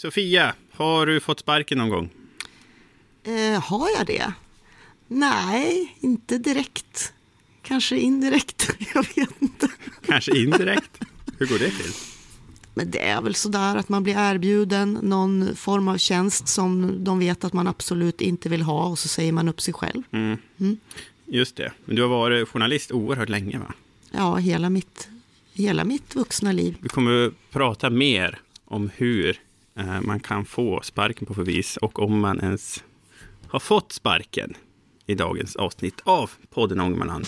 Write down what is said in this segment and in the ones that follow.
Sofia, har du fått sparken någon gång? Eh, har jag det? Nej, inte direkt. Kanske indirekt, jag vet inte. Kanske indirekt? Hur går det till? Men det är väl sådär att man blir erbjuden någon form av tjänst som de vet att man absolut inte vill ha och så säger man upp sig själv. Mm. Mm. Just det. Men du har varit journalist oerhört länge va? Ja, hela mitt, hela mitt vuxna liv. Vi kommer att prata mer om hur Eh, man kan få sparken på förvis och om man ens har fått sparken i dagens avsnitt av podden Ångermanland.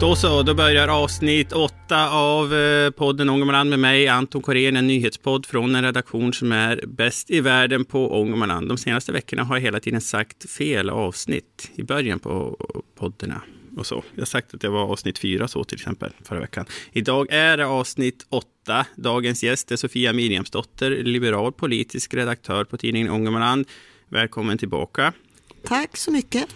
Då så, då börjar avsnitt åtta av eh, podden Ångermanland med mig, Anton Korén, en nyhetspodd från en redaktion som är bäst i världen på Ångermanland. De senaste veckorna har jag hela tiden sagt fel avsnitt i början på poddarna. Och så. Jag har sagt att det var avsnitt fyra så till exempel förra veckan. Idag är det avsnitt åtta. Dagens gäst är Sofia Mirjamsdotter, liberal politisk redaktör på tidningen Ångermanland. Välkommen tillbaka. Tack så mycket.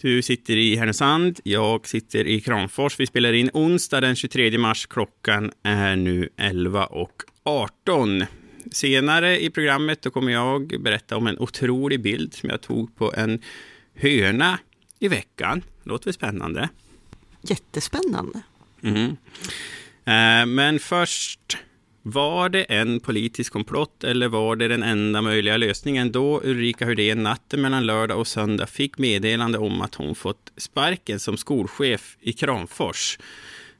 Du sitter i Härnösand, jag sitter i Kramfors. Vi spelar in onsdag den 23 mars. Klockan är nu 11 och 18. Senare i programmet då kommer jag berätta om en otrolig bild som jag tog på en höna i veckan. Låter väl spännande? Jättespännande. Mm. Eh, men först var det en politisk komplott eller var det den enda möjliga lösningen då Ulrika Hurdén natten mellan lördag och söndag fick meddelande om att hon fått sparken som skolchef i Kramfors?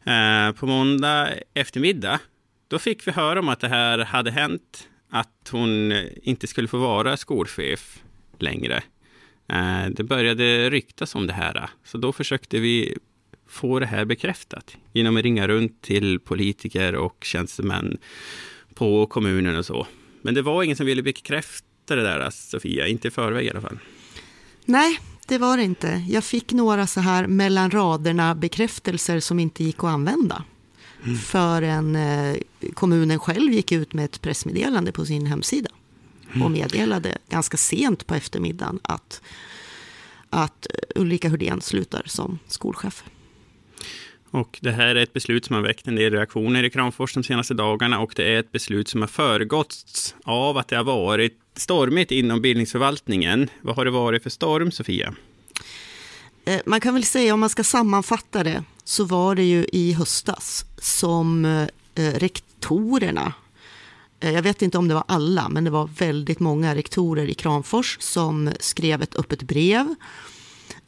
Eh, på måndag eftermiddag, då fick vi höra om att det här hade hänt, att hon inte skulle få vara skolchef längre. Eh, det började ryktas om det här, så då försökte vi få det här bekräftat genom att ringa runt till politiker och tjänstemän på kommunen och så. Men det var ingen som ville bekräfta det där, Sofia, inte i förväg i alla fall. Nej, det var det inte. Jag fick några så här mellan raderna bekräftelser som inte gick att använda. Mm. Förrän eh, kommunen själv gick ut med ett pressmeddelande på sin hemsida. Och meddelade ganska sent på eftermiddagen att, att Ulrika Hurdén slutar som skolchef. Och det här är ett beslut som har väckt en del reaktioner i Kramfors de senaste dagarna och det är ett beslut som har föregåtts av att det har varit stormigt inom bildningsförvaltningen. Vad har det varit för storm, Sofia? Eh, man kan väl säga, om man ska sammanfatta det, så var det ju i höstas som eh, rektorerna, jag vet inte om det var alla, men det var väldigt många rektorer i Kramfors som skrev ett öppet brev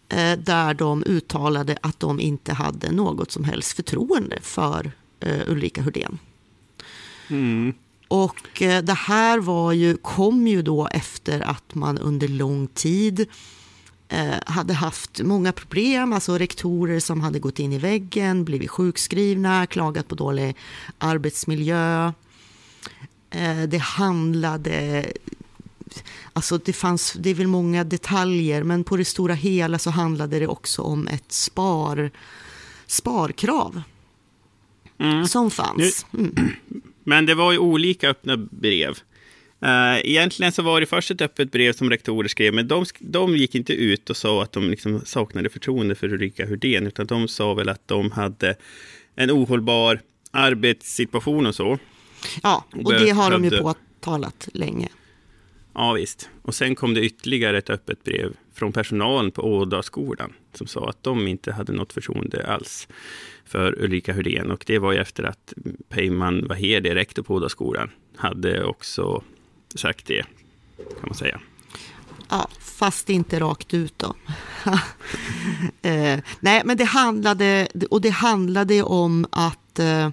Eh, där de uttalade att de inte hade något som helst förtroende för eh, Ulrika Hurdén. Mm. Och eh, det här var ju, kom ju då efter att man under lång tid hade haft många problem, alltså rektorer som hade gått in i väggen, blivit sjukskrivna, klagat på dålig arbetsmiljö. Det handlade Alltså det, fanns, det är väl många detaljer, men på det stora hela så handlade det också om ett spar, sparkrav mm. som fanns. Mm. Men det var ju olika öppna brev. Uh, egentligen så var det först ett öppet brev som rektorer skrev, men de, de gick inte ut och sa att de liksom saknade förtroende för Ulrika Hurdén, utan de sa väl att de hade en ohållbar arbetssituation och så. Ja, och det har de ju påtalat länge. Ja, visst. Och sen kom det ytterligare ett öppet brev från personalen på Ådalsskolan som sa att de inte hade något förtroende alls för Ulrika Hurdén. Och det var ju efter att Peyman Vahedi, rektor på Ådalsskolan, hade också sagt det, kan man säga. Ja, fast inte rakt ut då. eh, nej, men det handlade, och det handlade om att eh,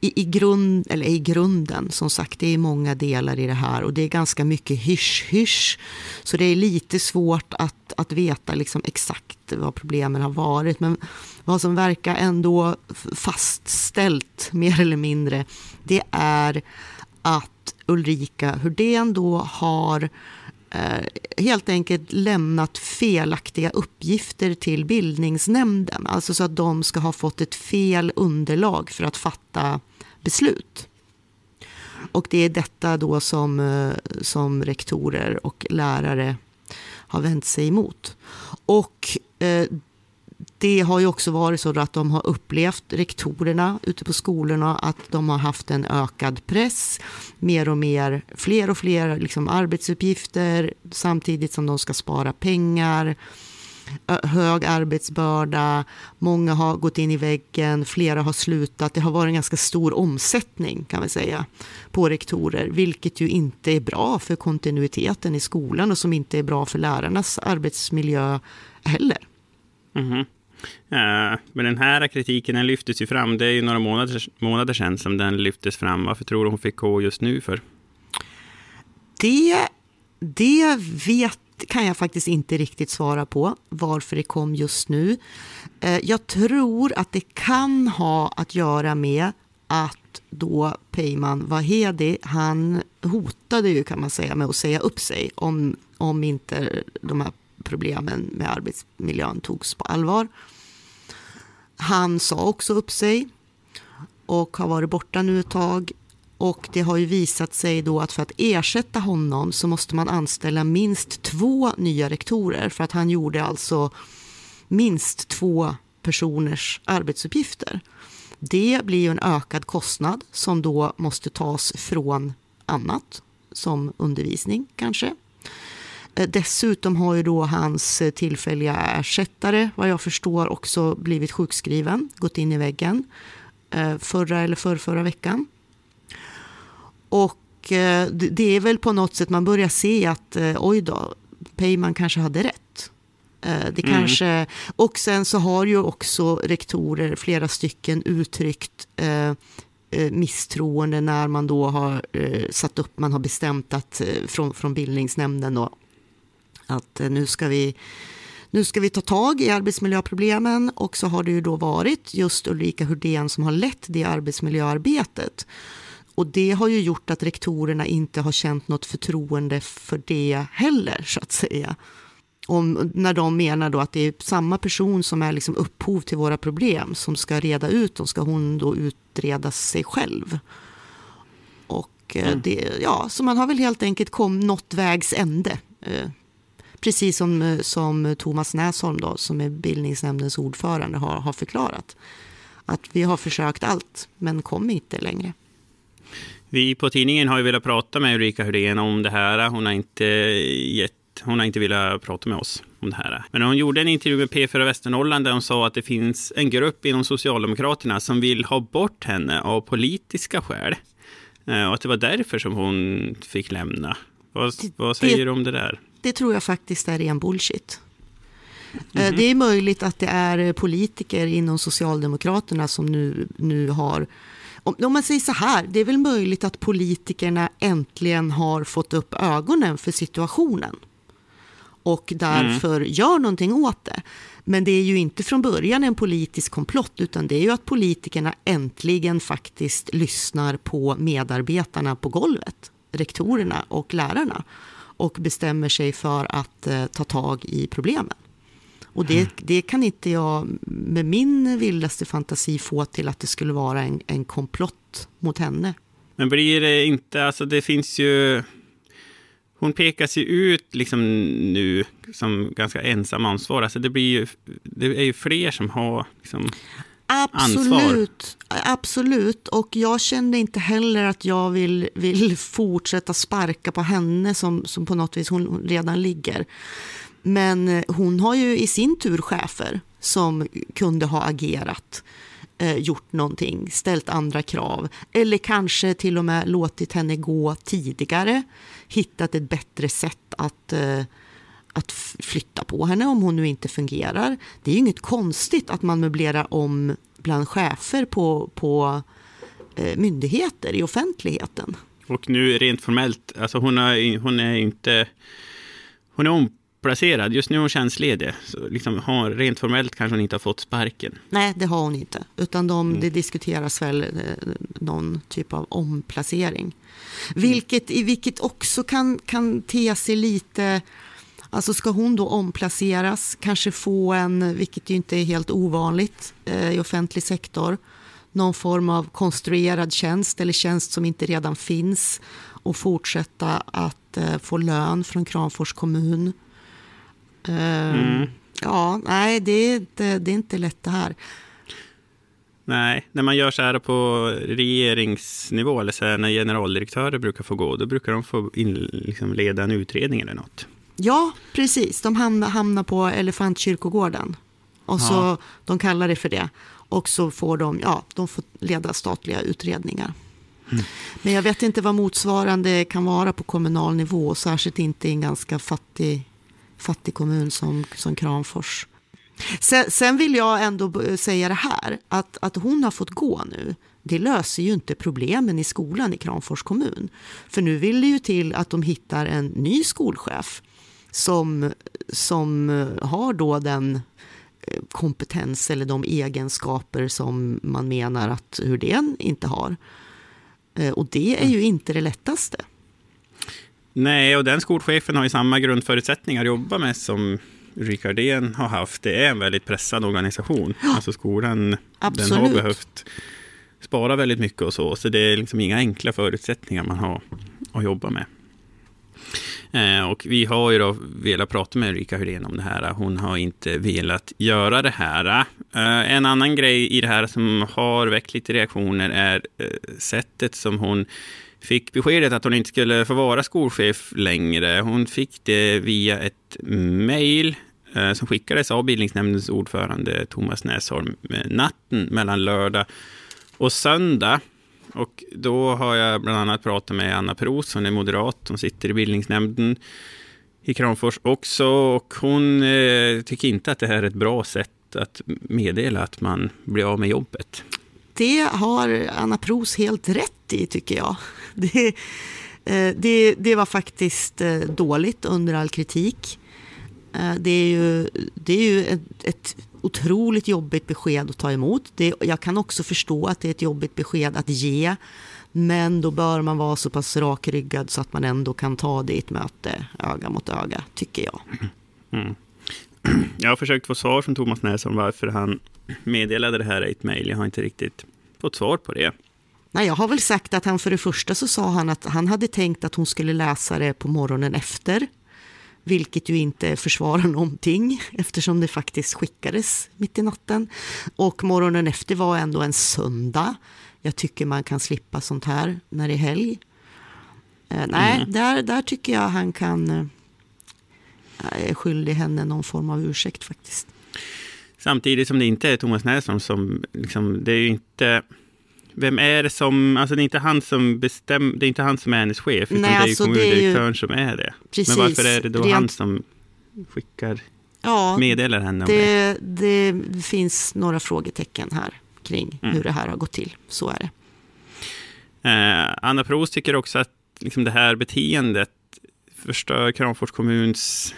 i, i, grund, eller i grunden, som sagt, det är många delar i det här och det är ganska mycket hysch-hysch. Så det är lite svårt att, att veta liksom exakt vad problemen har varit. Men vad som verkar ändå fastställt, mer eller mindre, det är att Ulrika Hurdén då har eh, Eh, helt enkelt lämnat felaktiga uppgifter till bildningsnämnden. Alltså så att de ska ha fått ett fel underlag för att fatta beslut. Och det är detta då som, eh, som rektorer och lärare har vänt sig emot. Och eh, det har ju också varit så att de har upplevt, rektorerna ute på skolorna, att de har haft en ökad press, mer och mer, fler och fler liksom arbetsuppgifter, samtidigt som de ska spara pengar, hög arbetsbörda, många har gått in i väggen, flera har slutat. Det har varit en ganska stor omsättning kan vi säga på rektorer, vilket ju inte är bra för kontinuiteten i skolan och som inte är bra för lärarnas arbetsmiljö heller. Mm -hmm. uh, men den här kritiken den lyftes ju fram, det är ju några månader, månader sedan som den lyftes fram. Varför tror du hon fick gå just nu för? Det, det vet kan jag faktiskt inte riktigt svara på varför det kom just nu. Eh, jag tror att det kan ha att göra med att då Peyman Vahedi, han hotade ju kan man säga med att säga upp sig om, om inte de här problemen med arbetsmiljön togs på allvar. Han sa också upp sig och har varit borta nu ett tag. Och det har ju visat sig då att för att ersätta honom så måste man anställa minst två nya rektorer för att han gjorde alltså minst två personers arbetsuppgifter. Det blir ju en ökad kostnad som då måste tas från annat, som undervisning kanske. Eh, dessutom har ju då hans tillfälliga ersättare, vad jag förstår, också blivit sjukskriven, gått in i väggen eh, förra eller förrförra veckan. Och eh, det är väl på något sätt man börjar se att oj då, Peyman kanske hade rätt. Det mm. kanske, mm. Och sen så har ju också rektorer, flera stycken, uttryckt eh, misstroende när man då har eh, satt upp, man har bestämt att eh, från, från bildningsnämnden då, att eh, nu ska vi nu ska vi ta tag i arbetsmiljöproblemen och så har det ju då varit just Ulrika Hurdén som har lett det arbetsmiljöarbetet. Och det har ju gjort att rektorerna inte har känt något förtroende för det heller, så att säga. Om, när de menar då att det är samma person som är liksom upphov till våra problem som ska reda ut dem, ska hon då utreda sig själv. Och eh, mm. det, ja, så man har väl helt enkelt kom, nått vägs ände. Precis som, eh, som Thomas Näsholm, då, som är bildningsnämndens ordförande, har, har förklarat. Att vi har försökt allt, men kom inte längre. Vi på tidningen har ju velat prata med Ulrika Hurdén om det här. Hon har inte gett hon har inte velat prata med oss om det här. Men hon gjorde en intervju med P4 Västernorrland där hon sa att det finns en grupp inom Socialdemokraterna som vill ha bort henne av politiska skäl. Eh, och att det var därför som hon fick lämna. Vad, vad säger du om det där? Det tror jag faktiskt är ren bullshit. Mm. Det är möjligt att det är politiker inom Socialdemokraterna som nu, nu har... Om, om man säger så här, det är väl möjligt att politikerna äntligen har fått upp ögonen för situationen och därför mm. gör någonting åt det. Men det är ju inte från början en politisk komplott, utan det är ju att politikerna äntligen faktiskt lyssnar på medarbetarna på golvet, rektorerna och lärarna och bestämmer sig för att eh, ta tag i problemen. Och det, mm. det, kan inte jag med min vildaste fantasi få till att det skulle vara en, en komplott mot henne. Men blir det inte, alltså det finns ju... Hon pekas ju ut liksom nu som ganska ensam ansvarig. Alltså det, blir ju, det är ju fler som har liksom Absolut, ansvar. absolut. Och jag kände inte heller att jag vill, vill fortsätta sparka på henne som, som på något vis hon redan ligger. Men eh, hon har ju i sin tur chefer som kunde ha agerat, eh, gjort någonting, ställt andra krav eller kanske till och med låtit henne gå tidigare, hittat ett bättre sätt att eh, att flytta på henne om hon nu inte fungerar. Det är ju inget konstigt att man möblerar om bland chefer på, på eh, myndigheter i offentligheten. Och nu rent formellt, alltså hon, har, hon är inte... Hon är omplacerad, just nu är hon tjänstledig. Så liksom, har, rent formellt kanske hon inte har fått sparken. Nej, det har hon inte. Utan de, mm. det diskuteras väl eh, någon typ av omplacering. Vilket, vilket också kan, kan te sig lite Alltså ska hon då omplaceras, kanske få en, vilket ju inte är helt ovanligt eh, i offentlig sektor, någon form av konstruerad tjänst eller tjänst som inte redan finns och fortsätta att eh, få lön från Kramfors kommun. Eh, mm. Ja, nej, det är inte, det är inte lätt det här. Nej, när man gör så här på regeringsnivå, eller så här när generaldirektörer brukar få gå, då brukar de få in, liksom leda en utredning eller något. Ja, precis. De hamnar, hamnar på Elefantkyrkogården. Och så, Ja. De kallar det för det. Och så får de, ja, de får leda statliga utredningar. Men jag vet inte vad motsvarande kan vara på kommunal nivå. Särskilt inte i en ganska fattig, fattig kommun som, som Kramfors. Sen, sen vill jag ändå säga det här. Att, att hon har fått gå nu. Det löser ju inte problemen i skolan i Kramfors kommun. För nu vill det ju till att de hittar en ny skolchef som, som eh, har då den eh, kompetens eller de egenskaper som man menar att Hurdén inte har. Eh, Och det är ju inte det lättaste. Nej, och den skolchefen har ju samma grundförutsättningar att jobba med som Ulrika Ardén har haft. Det är en väldigt pressad organisation. Alltså skolan, den har behövt spara väldigt mycket och så. Så det är liksom inga enkla förutsättningar man har att jobba med. Eh, och vi har ju då velat prata med Ulrika Hydén om det här. Hon har inte velat göra det här. Eh, en annan grej i det här som har väckt lite reaktioner är eh, sättet som hon fick beskedet att hon inte skulle få vara skolchef längre. Hon fick det via ett mejl eh, som skickades av bildningsnämndens ordförande Thomas Näsholm eh, natten mellan lördag och söndag. Och då har jag bland annat pratat med Anna Pros, hon är moderat, hon sitter i bildningsnämnden i Kramfors också. Och hon eh, tycker inte att det här är ett bra sätt att meddela att man blir av med jobbet. Det har Anna Pros helt rätt i, tycker jag. Det, eh, det, det var faktiskt eh, dåligt under all kritik. Eh, Det är ju, det är ju ett, ett otroligt jobbigt besked att ta emot. Det, jag kan också förstå att det är ett jobbigt besked att ge. Men då bör man vara så pass rakryggad så att man ändå kan ta det i ett möte öga mot öga, tycker jag. Jag har försökt få svar från Thomas Näsholm varför han meddelade det här i ett mejl. Jag har inte riktigt fått svar på det. Nej, jag har väl sagt att han för det första så sa han att han hade tänkt att hon skulle läsa det på morgonen efter. Vilket ju inte försvarar någonting eftersom det faktiskt skickades mitt i natten. Och morgonen efter var ändå en söndag. Jag tycker man kan slippa sånt här när det är helg. Eh, nej, där, där tycker jag han kan... Eh, skyldig henne någon form av ursäkt faktiskt. Samtidigt som det inte är Thomas Näsholm som, liksom, det är ju inte... Vem är det som, alltså det är inte han som bestämmer, det är inte han som är hennes chef, utan Nej, det är ju alltså, det är ju- kommundirektören som är det. Precis, Men varför är det då rent- han som skickar, Ja, meddelar henne om det? det, det finns några frågetecken här kring Mm. hur det här har gått till. Så är det. Eh, Anna Pros tycker också att liksom det här beteendet förstör Kramfors kommuns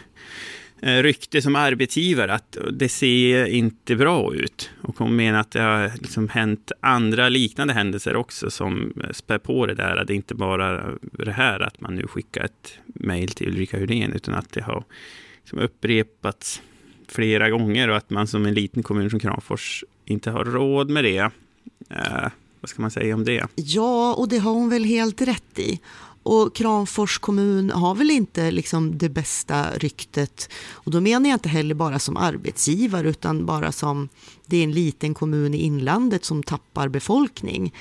Eh, rykte som arbetsgivare, att det ser inte bra ut. Och hon menar att det har liksom hänt andra liknande händelser också som spär på det där. Att det inte bara det här att man nu skickar ett mejl till Ulrika Hydén, utan att det har liksom upprepats flera gånger och att man som en liten kommun som Kramfors inte har råd med det. Eh, vad ska man säga om det? Ja, och det har hon väl helt rätt i. Och Kramfors kommun har väl inte liksom det bästa ryktet. Och då menar jag inte heller bara som arbetsgivare utan bara som det är en liten kommun i inlandet som tappar befolkning.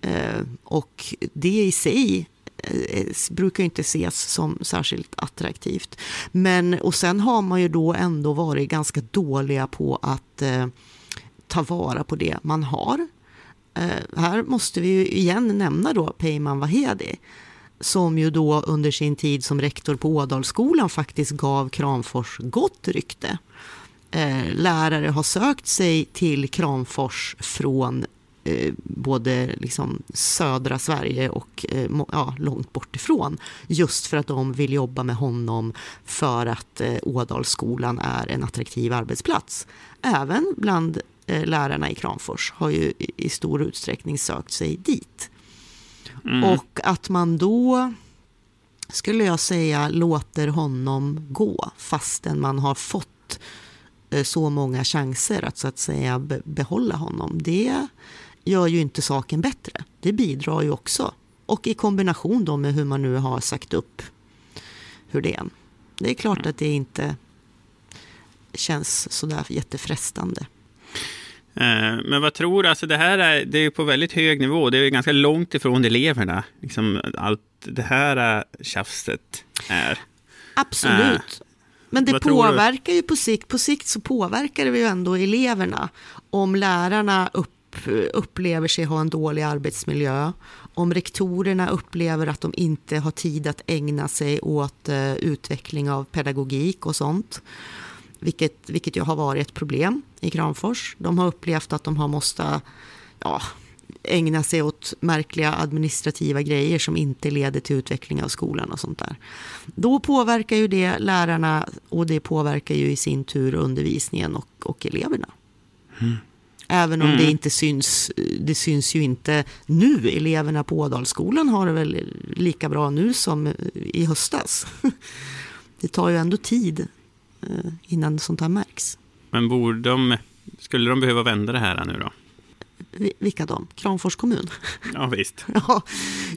Eh, och det i sig eh, eh, brukar inte ses som särskilt attraktivt. Men, och sen har man ju då ändå varit ganska dåliga på att eh, ta vara på det man har. Eh, här måste vi ju igen nämna då Peyman Vahedi som ju då under sin tid som rektor på Ådalsskolan faktiskt gav Kramfors gott rykte. Eh, lärare har sökt sig till Kramfors från eh, både liksom södra Sverige och eh, ja, långt bort ifrån. Just för att de vill jobba med honom för att Ådalsskolan är en attraktiv arbetsplats. Även bland lärarna i Kramfors har ju i, i stor utsträckning sökt sig dit. Mm. Och att man då, skulle jag säga, låter honom gå fastän man har fått eh, så många chanser att så att säga be- behålla honom. Det gör ju inte saken bättre. Det bidrar ju också. Och i kombination då med hur man nu har sagt upp hur det är. Det är klart att det inte känns sådär jättefrestande. Eh, men vad tror du, alltså det här är, det är på väldigt hög nivå, det är ganska långt ifrån eleverna, liksom allt det här eh, tjafset är. Absolut. Äh, Men det påverkar ju på sikt, på sikt så påverkar det ju ändå eleverna. Om lärarna upp, upplever sig ha en dålig arbetsmiljö, om rektorerna upplever att de inte har tid att ägna sig åt utveckling av pedagogik och sånt, vilket, vilket ju har varit ett problem i Kramfors. De har upplevt att de har måste ja, ägna sig åt märkliga administrativa grejer som inte leder till utveckling av skolan och sånt där. Då påverkar ju det lärarna och det påverkar ju i sin tur undervisningen och, och eleverna. Mm. Även om mm. det inte syns, det syns ju inte nu. Eleverna på Ådalsskolan har det väl lika bra nu som i höstas. Det tar ju ändå tid innan sånt här märks. Men borde de, skulle de behöva vända det här nu då? Vilka de? Kramfors kommun? Ja, visst. ja,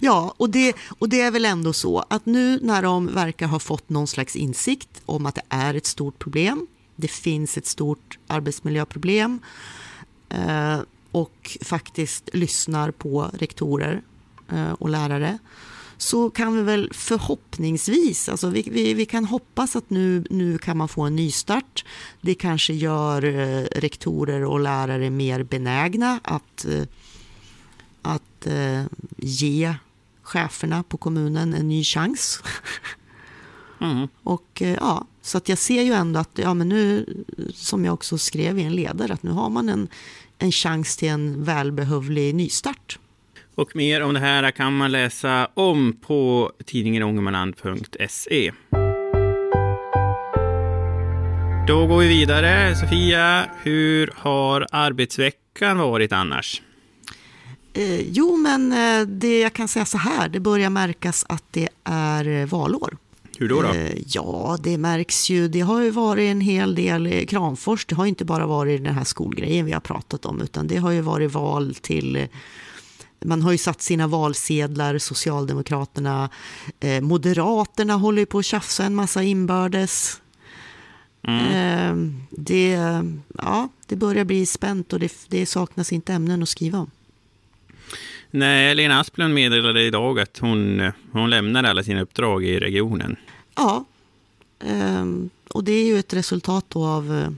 ja och, det, och det är väl ändå så att nu när de verkar ha fått någon slags insikt om att det är ett stort problem, det finns ett stort arbetsmiljöproblem eh, och faktiskt lyssnar på rektorer eh, och lärare så kan vi väl förhoppningsvis, alltså vi, vi, vi, kan hoppas att nu, nu kan man få en nystart. Det kanske gör eh, rektorer och lärare mer benägna att, eh, att eh, ge cheferna på kommunen en ny chans. Mm. Och eh, ja, så att jag ser ju ändå att, ja men nu, som jag också skrev i en ledare, att nu har man en, en chans till en välbehövlig nystart. Och mer om det här kan man läsa om på tidningen ångermanland.se. Då går vi vidare. Sofia, hur har arbetsveckan varit annars? Eh, jo, men eh, det jag kan säga så här, det börjar märkas att det är eh, valår. Hur då? då? Eh, ja, det märks ju. Det har ju varit en hel del Kramfors. Det har inte bara varit den här skolgrejen vi har pratat om, utan det har ju varit val till man har ju satt sina valsedlar, Socialdemokraterna, eh, Moderaterna håller på att tjafsa en massa inbördes. Mm. Eh, det, ja, det börjar bli spänt och det, det saknas inte ämnen att skriva om. Nej, Lena Asplund meddelade idag att hon, hon lämnar alla sina uppdrag i regionen. Ja, eh, och det är ju ett resultat av eh,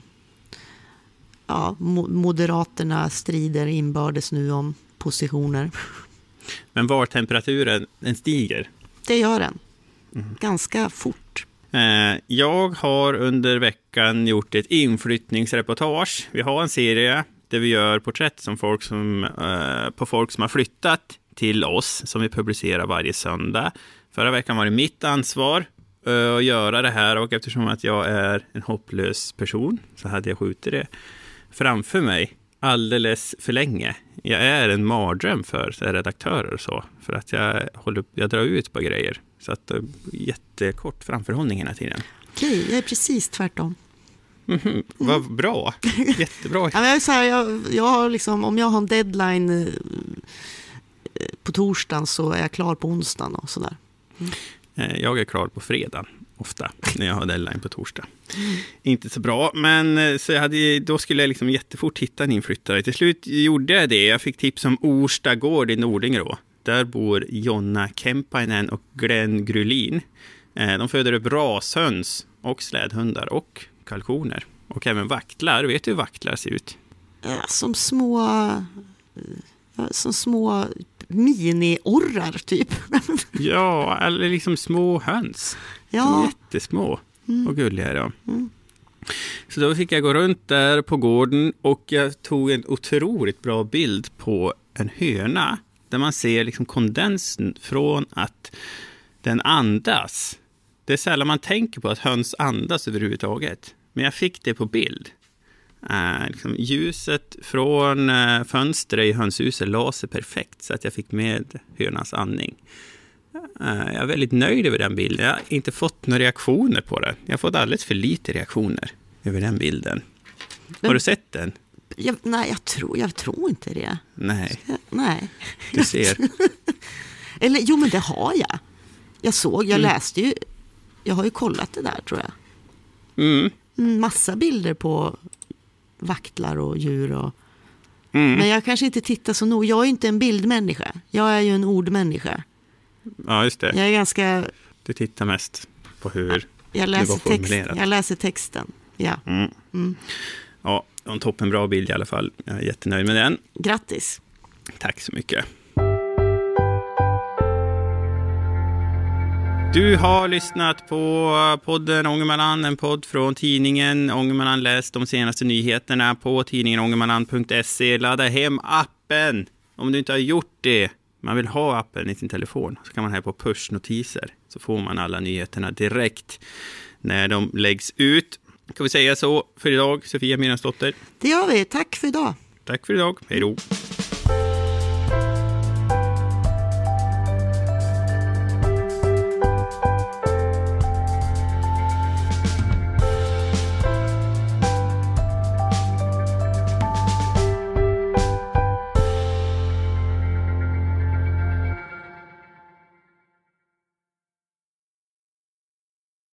ja, Moderaterna strider inbördes nu om positioner. Men var temperaturen den stiger? Det gör den. Mm. Ganska fort. Eh, jag har under veckan gjort ett inflyttningsreportage. Vi har en serie där vi gör porträtt som folk som, eh, på folk som har flyttat till oss, som vi publicerar varje söndag. Förra veckan var det mitt ansvar eh, att göra det här och eftersom att jag är en hopplös person så hade jag skjutit det framför mig alldeles för länge. Jag är en mardröm för redaktörer och så, för att jag, håller, jag drar ut på grejer. Så att det jättekort framförhållning hela tiden. Okej, jag är precis tvärtom. Mm. Vad bra, jättebra. ja, jag, så här, jag, jag har liksom, om jag har en deadline eh, på torsdagen så är jag klar på onsdagen och sådär. Mm. Jag är klar på fredagen ofta när jag har deadline på torsdag. Mm. Inte så bra, men eh, så jag hade, då skulle jag liksom jättefort hitta en inflyttare. Till slut gjorde jag det. Jag fick tips om Orsta gård i Nordingrå. Där bor Jonna Kempainen och Glenn Grulin. Eh, de föder upp rashöns och slädhundar och kalkoner. Och även vaktlar. Vet du hur vaktlar ser ut? Ja, som små... Som små mini-orrar, typ. ja, eller liksom små höns. Ja. Jättesmå mm. och gulliga de. Mm. Så då fick jag gå runt där på gården och jag tog en otroligt bra bild på en höna. Där man ser liksom kondensen från att den andas. Det är sällan man tänker på att höns andas överhuvudtaget. Men jag fick det på bild. Uh, liksom ljuset från uh, fönstret i hönshuset la sig perfekt så att jag fick med hönans andning. Eh, jag är väldigt nöjd över den bilden. Jag har inte fått några reaktioner på den. Jag har fått alldeles för lite reaktioner över den bilden. Men, har du sett den? Jag, nej, jag tror, jag tror inte det. Nej. Jag, nej. Du ser. Eller jo, men det har jag. Jag såg, jag mm. läste ju. Jag har ju kollat det där, tror jag. Mm. massa bilder på vaktlar och djur. Och... Mm. Men jag kanske inte tittar så nog. Jag är inte en bildmänniska. Jag är ju en ordmänniska. Ja, just det. Jag är ganska... Du tittar mest på hur... Jag var läser, text, formulerat. jag läser texten. Ja, Mm. Mm. Ja, det var en toppenbra bild i alla fall. Jag är jättenöjd med den. grattis. Tack så mycket. Du har lyssnat på podden Ångermanland, en podd från tidningen Ångermanland. Läs de senaste nyheterna på tidningen ångermanland.se. Ladda hem appen om du inte har gjort det. Man vill ha appen i sin telefon. Så kan man här på pushnotiser. Så får man alla nyheterna direkt när de läggs ut. Kan vi säga så för idag, Sofia Mirensdotter? Det gör vi. Tack för idag. Tack för idag. Hej då.